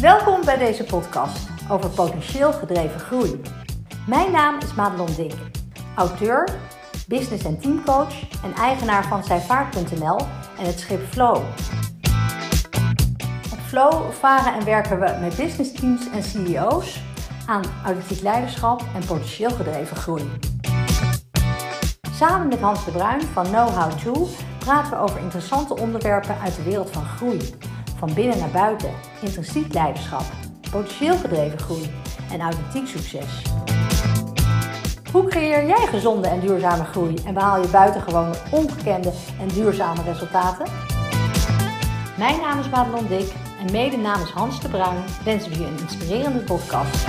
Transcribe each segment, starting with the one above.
Welkom bij deze podcast over potentieel gedreven groei. Mijn naam is Madelon Dik, auteur, business- en teamcoach en eigenaar van zijvaart.nl en het schip Flow. Op Flow varen en werken we met business teams en CEO's aan authentiek leiderschap en potentieel gedreven groei. Samen met Hans de Bruin van Know How To praten we over interessante onderwerpen uit de wereld van groei. Van binnen naar buiten, intrinsiek leiderschap, potentieel gedreven groei en authentiek succes. Hoe creëer jij gezonde en duurzame groei en behaal je buitengewoon ongekende en duurzame resultaten? Mijn naam is Madelon Dik en mede namens Hans de Bruin wensen we je een inspirerende podcast.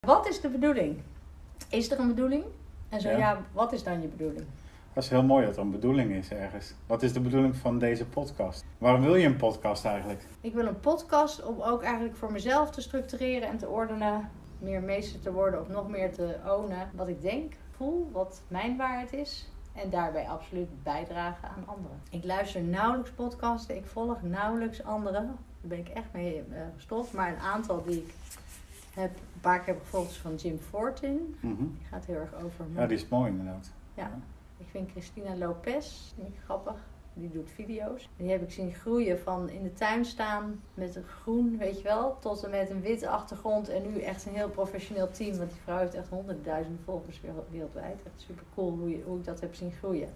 Wat is de bedoeling? Is er een bedoeling? En zo Ja. ja, wat is dan je bedoeling? Dat is heel mooi dat er een bedoeling is ergens. Wat is de bedoeling van deze podcast? Waarom wil je een podcast eigenlijk? Ik wil een podcast om ook eigenlijk voor mezelf te structureren en te ordenen. Meer meester te worden of nog meer te ownen. Wat ik denk, voel, wat mijn waarheid is. En daarbij absoluut bijdragen aan anderen. Ik luister nauwelijks podcasten. Ik volg nauwelijks anderen. Daar ben ik echt mee eh, gestopt. Maar een aantal die ik heb, een paar keer heb gevolgd is van Jim Fortin. Mhm. Die gaat heel erg over... Ja, die is mooi inderdaad. Ja. Ik vind Christina Lopez, vind ik grappig. Die doet video's. Die heb ik zien groeien van in de tuin staan met een groen, weet je wel, tot en met een witte achtergrond. En nu echt een heel professioneel team. Want die vrouw heeft echt honderdduizenden volgers wereld- wereldwijd. Echt super cool hoe, je, hoe ik dat heb zien groeien.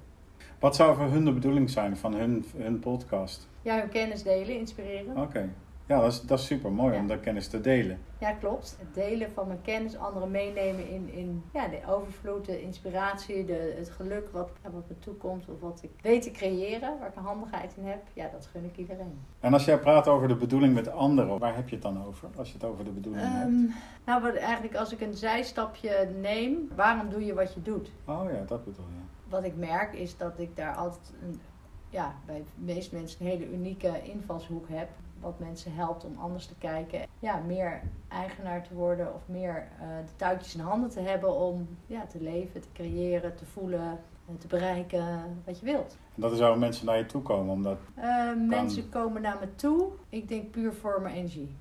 Wat zou voor hun de bedoeling zijn van hun, hun podcast? Ja, hun kennis delen, inspireren. Oké. Ja, dat is, dat is super mooi Ja. om dat kennis te delen. Ja, klopt. Het delen van mijn kennis, anderen meenemen in, in ja, de overvloed, de inspiratie, de, het geluk wat, wat me toekomt. Of wat ik weet te creëren, waar ik een handigheid in heb. Ja, dat gun ik iedereen. En als jij praat over de bedoeling met anderen, waar heb je het dan over? Als je het over de bedoeling hebt. Ehm, nou, wat, eigenlijk als ik een zijstapje neem, waarom doe je wat je doet? Oh ja, dat bedoel je. Wat ik merk is dat ik daar altijd een, ja, bij de meeste mensen een hele unieke invalshoek heb. Wat mensen helpt om anders te kijken. Ja, meer eigenaar te worden of meer eh, de touwtjes in handen te hebben om ja, te leven, te creëren, te voelen, eh, te bereiken wat je wilt. En dat is waar mensen naar je toe komen, omdat... Eh, mensen komen naar me toe. Ik denk puur voor mijn energie.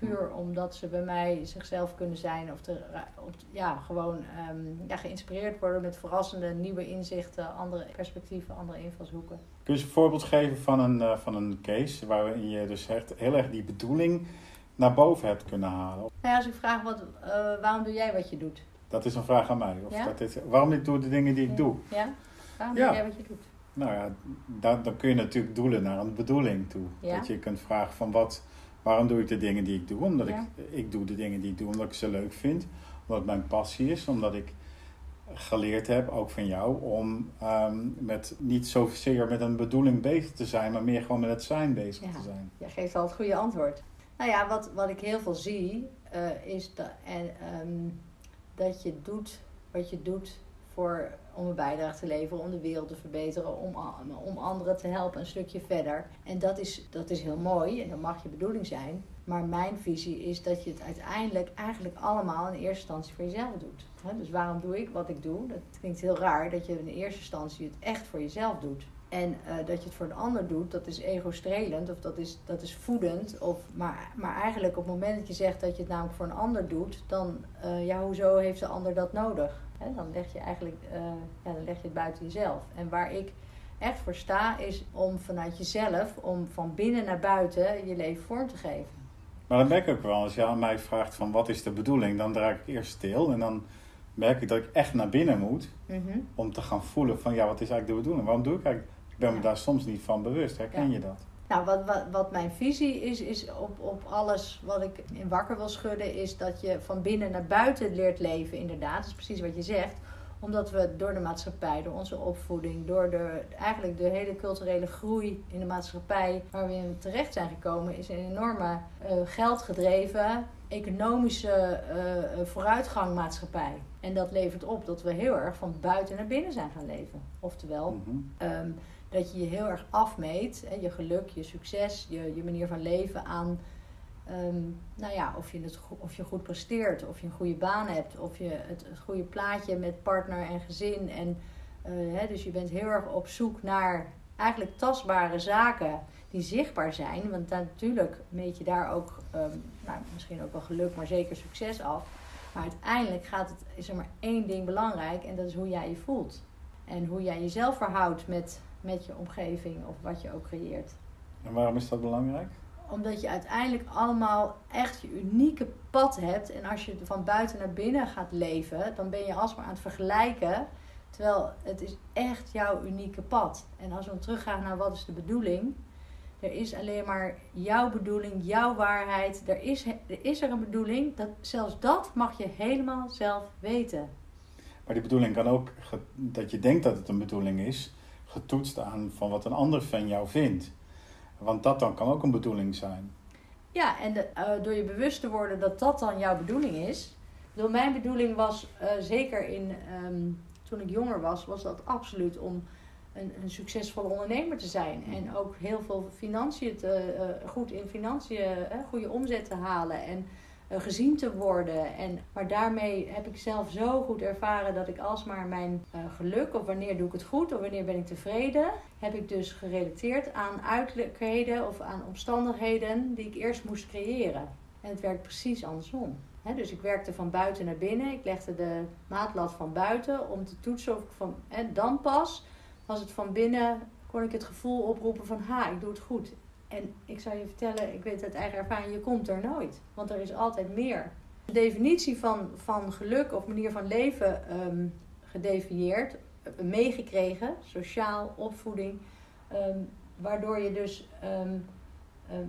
Puur omdat ze bij mij zichzelf kunnen zijn. Of te, op, ja, gewoon ehm, ja, geïnspireerd worden met verrassende nieuwe inzichten, andere perspectieven, andere invalshoeken. Kun je eens een voorbeeld geven van een, eh, van een case waarin je dus echt heel erg die bedoeling naar boven hebt kunnen halen? Nou ja, als ik vraag wat, eh, waarom doe jij wat je doet? Dat is een vraag aan mij. Of Ja? dat is, waarom ik doe de dingen die ik doe? Ja? Waarom Ja. doe jij wat je doet? Nou ja, dan, dan kun je natuurlijk doelen naar een bedoeling toe. Ja. Dat je kunt vragen van wat, waarom doe ik de dingen die ik doe? Omdat Ja. ik, ik doe de dingen die ik doe omdat ik ze leuk vind. Omdat het mijn passie is. Omdat ik geleerd heb, ook van jou, om ehm, met, niet zozeer met een bedoeling bezig te zijn, maar meer gewoon met het zijn bezig Ja. te zijn. Jij geeft al het goede antwoord. Nou ja, wat, wat ik heel veel zie, eh, is dat, en, ehm, dat je doet wat je doet voor, om een bijdrage te leveren, om de wereld te verbeteren, om, om anderen te helpen een stukje verder. En dat is, dat is heel mooi en dat mag je bedoeling zijn. Maar mijn visie is dat je het uiteindelijk eigenlijk allemaal in eerste instantie voor jezelf doet. Dus waarom doe ik wat ik doe? Dat klinkt heel raar dat je in eerste instantie het echt voor jezelf doet. En eh, dat je het voor een ander doet, dat is ego-strelend of dat is, dat is voedend. Of, maar, maar eigenlijk op het moment dat je zegt dat je het namelijk voor een ander doet, dan, eh, ja, hoezo heeft de ander dat nodig? Dan leg je eigenlijk, eh, ja, dan leg je het buiten jezelf. En waar ik echt voor sta, is om vanuit jezelf, om van binnen naar buiten je leven vorm te geven. Maar dan merk ik ook wel, als je aan mij vraagt van wat is de bedoeling, dan draai ik eerst stil en dan merk ik dat ik echt naar binnen moet Mhm. om te gaan voelen van ja, wat is eigenlijk de bedoeling? Waarom doe ik eigenlijk? Ik ben me Ja. daar soms niet van bewust. Herken Ja. je dat? Nou, wat, wat, wat mijn visie is, is op, op alles wat ik in wakker wil schudden, is dat je van binnen naar buiten leert leven, inderdaad. Dat is precies wat je zegt. Omdat we door de maatschappij, door onze opvoeding, door de, eigenlijk de hele culturele groei in de maatschappij waar we in terecht zijn gekomen, is een enorme eh, geldgedreven, economische eh, vooruitgang maatschappij. En dat levert op dat we heel erg van buiten naar binnen zijn gaan leven. Oftewel, Mhm. Ehm, dat je je heel erg afmeet, hè, je geluk, je succes, je, je manier van leven aan, ehm, nou ja, of je, het, of je goed presteert, of je een goede baan hebt, of je het, het goede plaatje met partner en gezin. En, eh, hè, dus je bent heel erg op zoek naar eigenlijk tastbare zaken die zichtbaar zijn. Want natuurlijk meet je daar ook ehm, nou, misschien ook wel geluk, maar zeker succes af. Maar uiteindelijk gaat het, is er maar één ding belangrijk en dat is hoe jij je voelt. En hoe jij jezelf verhoudt met, met je omgeving of wat je ook creëert. En waarom is dat belangrijk? Omdat je uiteindelijk allemaal echt je unieke pad hebt. En als je van buiten naar binnen gaat leven, dan ben je alsmaar aan het vergelijken. Terwijl het is echt jouw unieke pad. En als we dan teruggaan naar wat is de bedoeling, er is alleen maar jouw bedoeling, jouw waarheid. Er is, er is er een bedoeling. Dat, zelfs dat mag je helemaal zelf weten. Maar die bedoeling kan ook, dat je denkt dat het een bedoeling is, getoetst aan van wat een ander van jou vindt. Want dat dan kan ook een bedoeling zijn. Ja, en de, uh, door je bewust te worden dat dat dan jouw bedoeling is. Door mijn bedoeling was, uh, zeker in, um, toen ik jonger was, was dat absoluut om een, een succesvolle ondernemer te zijn. En ook heel veel financiën te, uh, goed in financiën, goede omzet te halen en gezien te worden. En, maar daarmee heb ik zelf zo goed ervaren dat ik alsmaar mijn geluk, of wanneer doe ik het goed, of wanneer ben ik tevreden, heb ik dus gerelateerd aan uiterlijkheden of aan omstandigheden die ik eerst moest creëren. En het werkt precies andersom. Dus ik werkte van buiten naar binnen. Ik legde de maatlat van buiten om te toetsen of ik van. En dan pas was het van binnen, kon ik het gevoel oproepen van ha, ik doe het goed. En ik zou je vertellen, ik weet uit eigen ervaring, je komt er nooit. Want er is altijd meer. De definitie van, van geluk of manier van leven um, gedefinieerd, meegekregen, sociaal, opvoeding. Um, waardoor je dus um,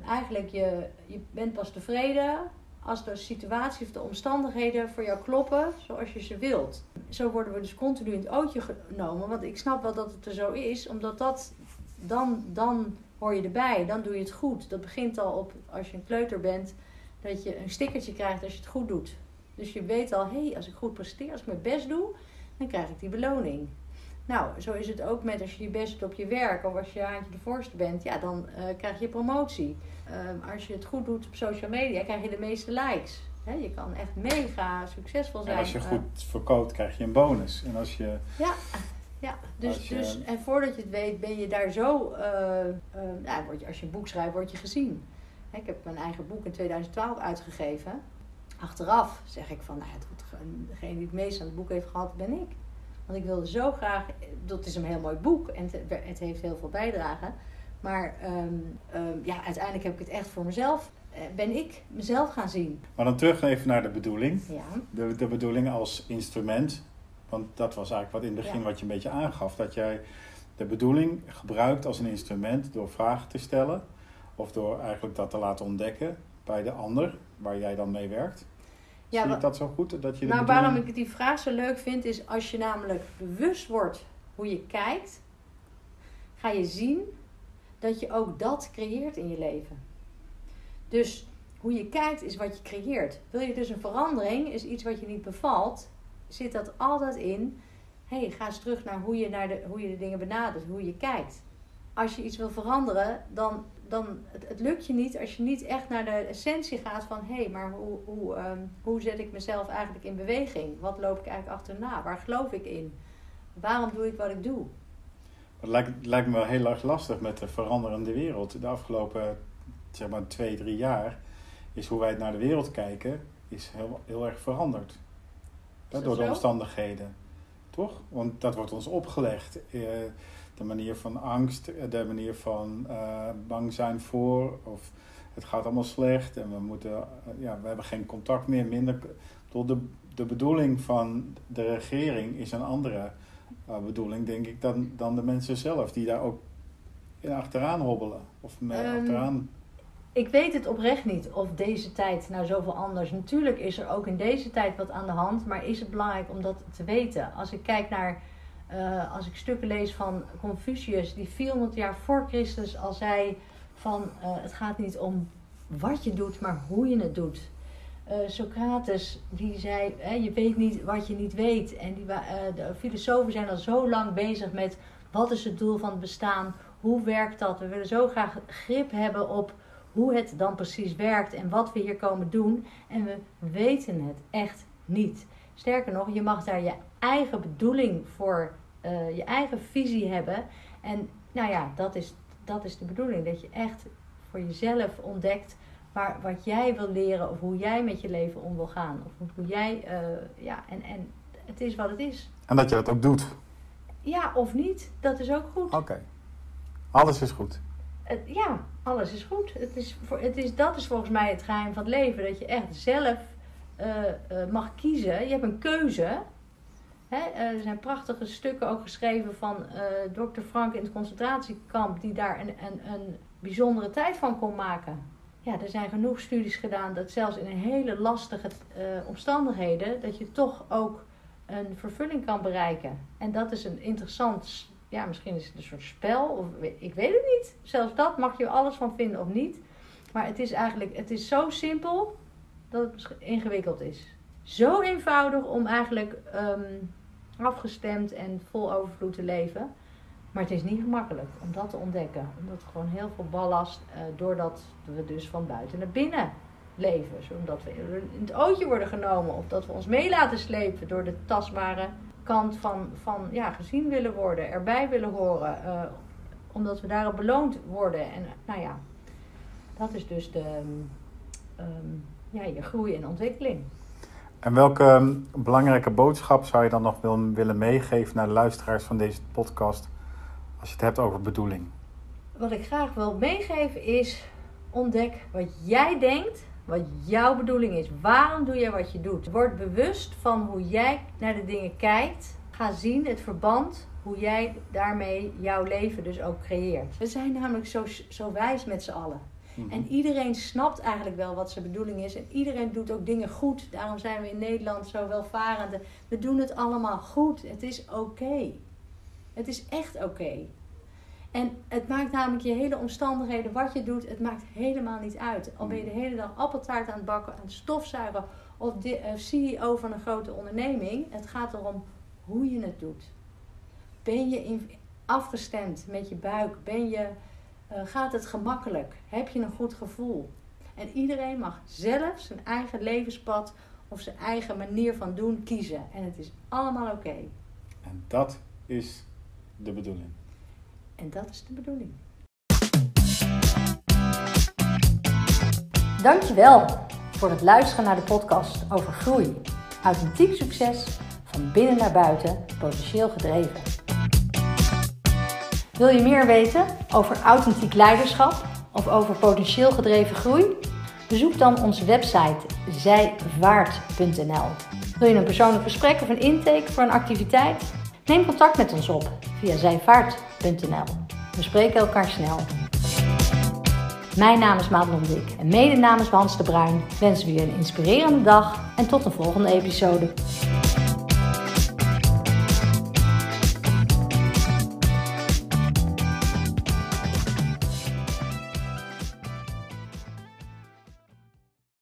eigenlijk je, je bent pas tevreden als de situatie of de omstandigheden voor jou kloppen zoals je ze wilt. Zo worden we dus continu in het ootje genomen. Want ik snap wel dat het er zo is, omdat dat dan, dan hoor je erbij, dan doe je het goed. Dat begint al op als je een kleuter bent, dat je een stickertje krijgt als je het goed doet. Dus je weet al, hé, hey, als ik goed presteer, als ik mijn best doe, dan krijg ik die beloning. Nou, zo is het ook met als je je best doet op je werk of als je haantje de voorste bent, ja, dan uh, krijg je promotie. Uh, als je het goed doet op social media, krijg je de meeste likes. He, je kan echt mega succesvol zijn. En als je goed uh, verkoopt, krijg je een bonus. En als je... Ja, ja. Dus, je... dus, en voordat je het weet, ben je daar zo... ja, word je, als je een boek schrijft, word je gezien. Ik heb mijn eigen boek in 2012 uitgegeven. Achteraf zeg ik van, nou, degene die het meest aan het boek heeft gehad, ben ik. Want ik wilde zo graag, dat is een heel mooi boek en het, het heeft heel veel bijdragen. Maar um, um, ja, uiteindelijk heb ik het echt voor mezelf, uh, ben ik mezelf gaan zien. Maar dan terug even naar de bedoeling. Ja. De, de bedoeling als instrument. Want dat was eigenlijk wat in het begin Ja. wat je een beetje aangaf. Dat jij de bedoeling gebruikt als een instrument door vragen te stellen. Of door eigenlijk dat te laten ontdekken bij de ander, waar jij dan mee werkt. Ja, Zie ik dat zo goed? Dat je de Nou, bedoeling- waarom ik die vraag zo leuk vind, is als je namelijk bewust wordt hoe je kijkt, ga je zien dat je ook dat creëert in je leven. Dus hoe je kijkt is wat je creëert. Wil je dus een verandering, is iets wat je niet bevalt, zit dat altijd in. Hey, ga eens terug naar hoe je, naar de, hoe je de dingen benadert, hoe je kijkt. Als je iets wil veranderen, dan, dan het, lukt je niet als je niet echt naar de essentie gaat van hé, hey, maar hoe, hoe, ehm, hoe zet ik mezelf eigenlijk in beweging? Wat loop ik eigenlijk achterna? Waar geloof ik in? Waarom doe ik wat ik doe? Het lijkt, lijkt me wel heel erg lastig met de veranderende wereld. De afgelopen zeg maar, twee, drie jaar is hoe wij naar de wereld kijken, is heel, heel erg veranderd. Dat door de omstandigheden. Toch? Want dat wordt ons opgelegd. Eh, de manier van angst, eh, de manier van eh, bang zijn voor, of het gaat allemaal slecht en we moeten, ja, we hebben geen contact meer, minder. Tot de, de bedoeling van de regering is een andere uh, bedoeling, denk ik, dan, dan de mensen zelf, die daar ook in achteraan hobbelen. Of mee Ehm, achteraan. Ik weet het oprecht niet of deze tijd nou zoveel anders. Natuurlijk is er ook in deze tijd wat aan de hand, maar is het belangrijk om dat te weten? Als ik kijk naar, eh, als ik stukken lees van Confucius, die 400 jaar voor Christus al zei van eh, het gaat niet om wat je doet, maar hoe je het doet. Eh, Socrates die zei, hè, je weet niet wat je niet weet. En die, de filosofen zijn al zo lang bezig met wat is het doel van het bestaan, hoe werkt dat? We willen zo graag grip hebben op hoe het dan precies werkt en wat we hier komen doen. En we weten het echt niet. Sterker nog, je mag daar je eigen bedoeling voor, eh, je eigen visie hebben. En nou ja, dat is, dat is de bedoeling. Dat je echt voor jezelf ontdekt waar, wat jij wil leren of hoe jij met je leven om wil gaan. Of hoe jij, uh, ja, en, en het is wat het is. En dat je dat ook doet. Ja, of niet, dat is ook goed. Oké. Alles is goed. Ja, alles is goed. Het is, het is, dat is volgens mij het geheim van het leven. Dat je echt zelf uh, uh, mag kiezen. Je hebt een keuze. Hè? er zijn prachtige stukken ook geschreven van dokter Frank in het concentratiekamp, die daar een, een, een bijzondere tijd van kon maken. Ja, er zijn genoeg studies gedaan dat zelfs in hele lastige omstandigheden, dat je toch ook een vervulling kan bereiken. En dat is een interessant, ja, misschien is het een soort spel, of ik weet het niet. Zelfs dat mag je alles van vinden of niet. Maar het is eigenlijk, het is zo simpel dat het ingewikkeld is. Zo eenvoudig om eigenlijk um, afgestemd en vol overvloed te leven. Maar het is niet gemakkelijk om dat te ontdekken. Omdat gewoon heel veel ballast, uh, doordat we dus van buiten naar binnen leven. Zodat we in het ootje worden genomen of dat we ons mee laten slepen door de tastbare kant van, van ja, gezien willen worden, erbij willen horen. Uh, omdat we daarop beloond worden. En nou ja, dat is dus de, um, ja, je groei en ontwikkeling. En welke um, belangrijke boodschap zou je dan nog wil, willen meegeven naar de luisteraars van deze podcast als je het hebt over bedoeling? Wat ik graag wil meegeven is ontdek wat jij denkt wat jouw bedoeling is. Waarom doe je wat je doet? Word bewust van hoe jij naar de dingen kijkt. Ga zien het verband hoe jij daarmee jouw leven dus ook creëert. We zijn namelijk zo, zo wijs met z'n allen. Mhm. En iedereen snapt eigenlijk wel wat zijn bedoeling is. En iedereen doet ook dingen goed. Daarom zijn we in Nederland zo welvarende. We doen het allemaal goed. Het is oké. Het is echt oké. En het maakt namelijk je hele omstandigheden, wat je doet, het maakt helemaal niet uit. Al ben je de hele dag appeltaart aan het bakken, aan het stofzuigen of de uh, CEO van een grote onderneming. Het gaat erom hoe je het doet. Ben je in, afgestemd met je buik? Ben je, uh, gaat het gemakkelijk? Heb je een goed gevoel? En iedereen mag zelf zijn eigen levenspad of zijn eigen manier van doen kiezen. En het is allemaal oké. En dat is de bedoeling. En dat is de bedoeling. Dankjewel voor het luisteren naar de podcast over groei. Authentiek succes van binnen naar buiten, potentieel gedreven. Wil je meer weten over authentiek leiderschap of over potentieel gedreven groei? Bezoek dan onze website zijvaart.nl. Wil je een persoonlijk gesprek of een intake voor een activiteit? Neem contact met ons op via zijvaart.nl. We spreken elkaar snel. Mijn naam is Madelon Dik en mede namens Hans de Bruin wensen we je een inspirerende dag en tot een volgende episode.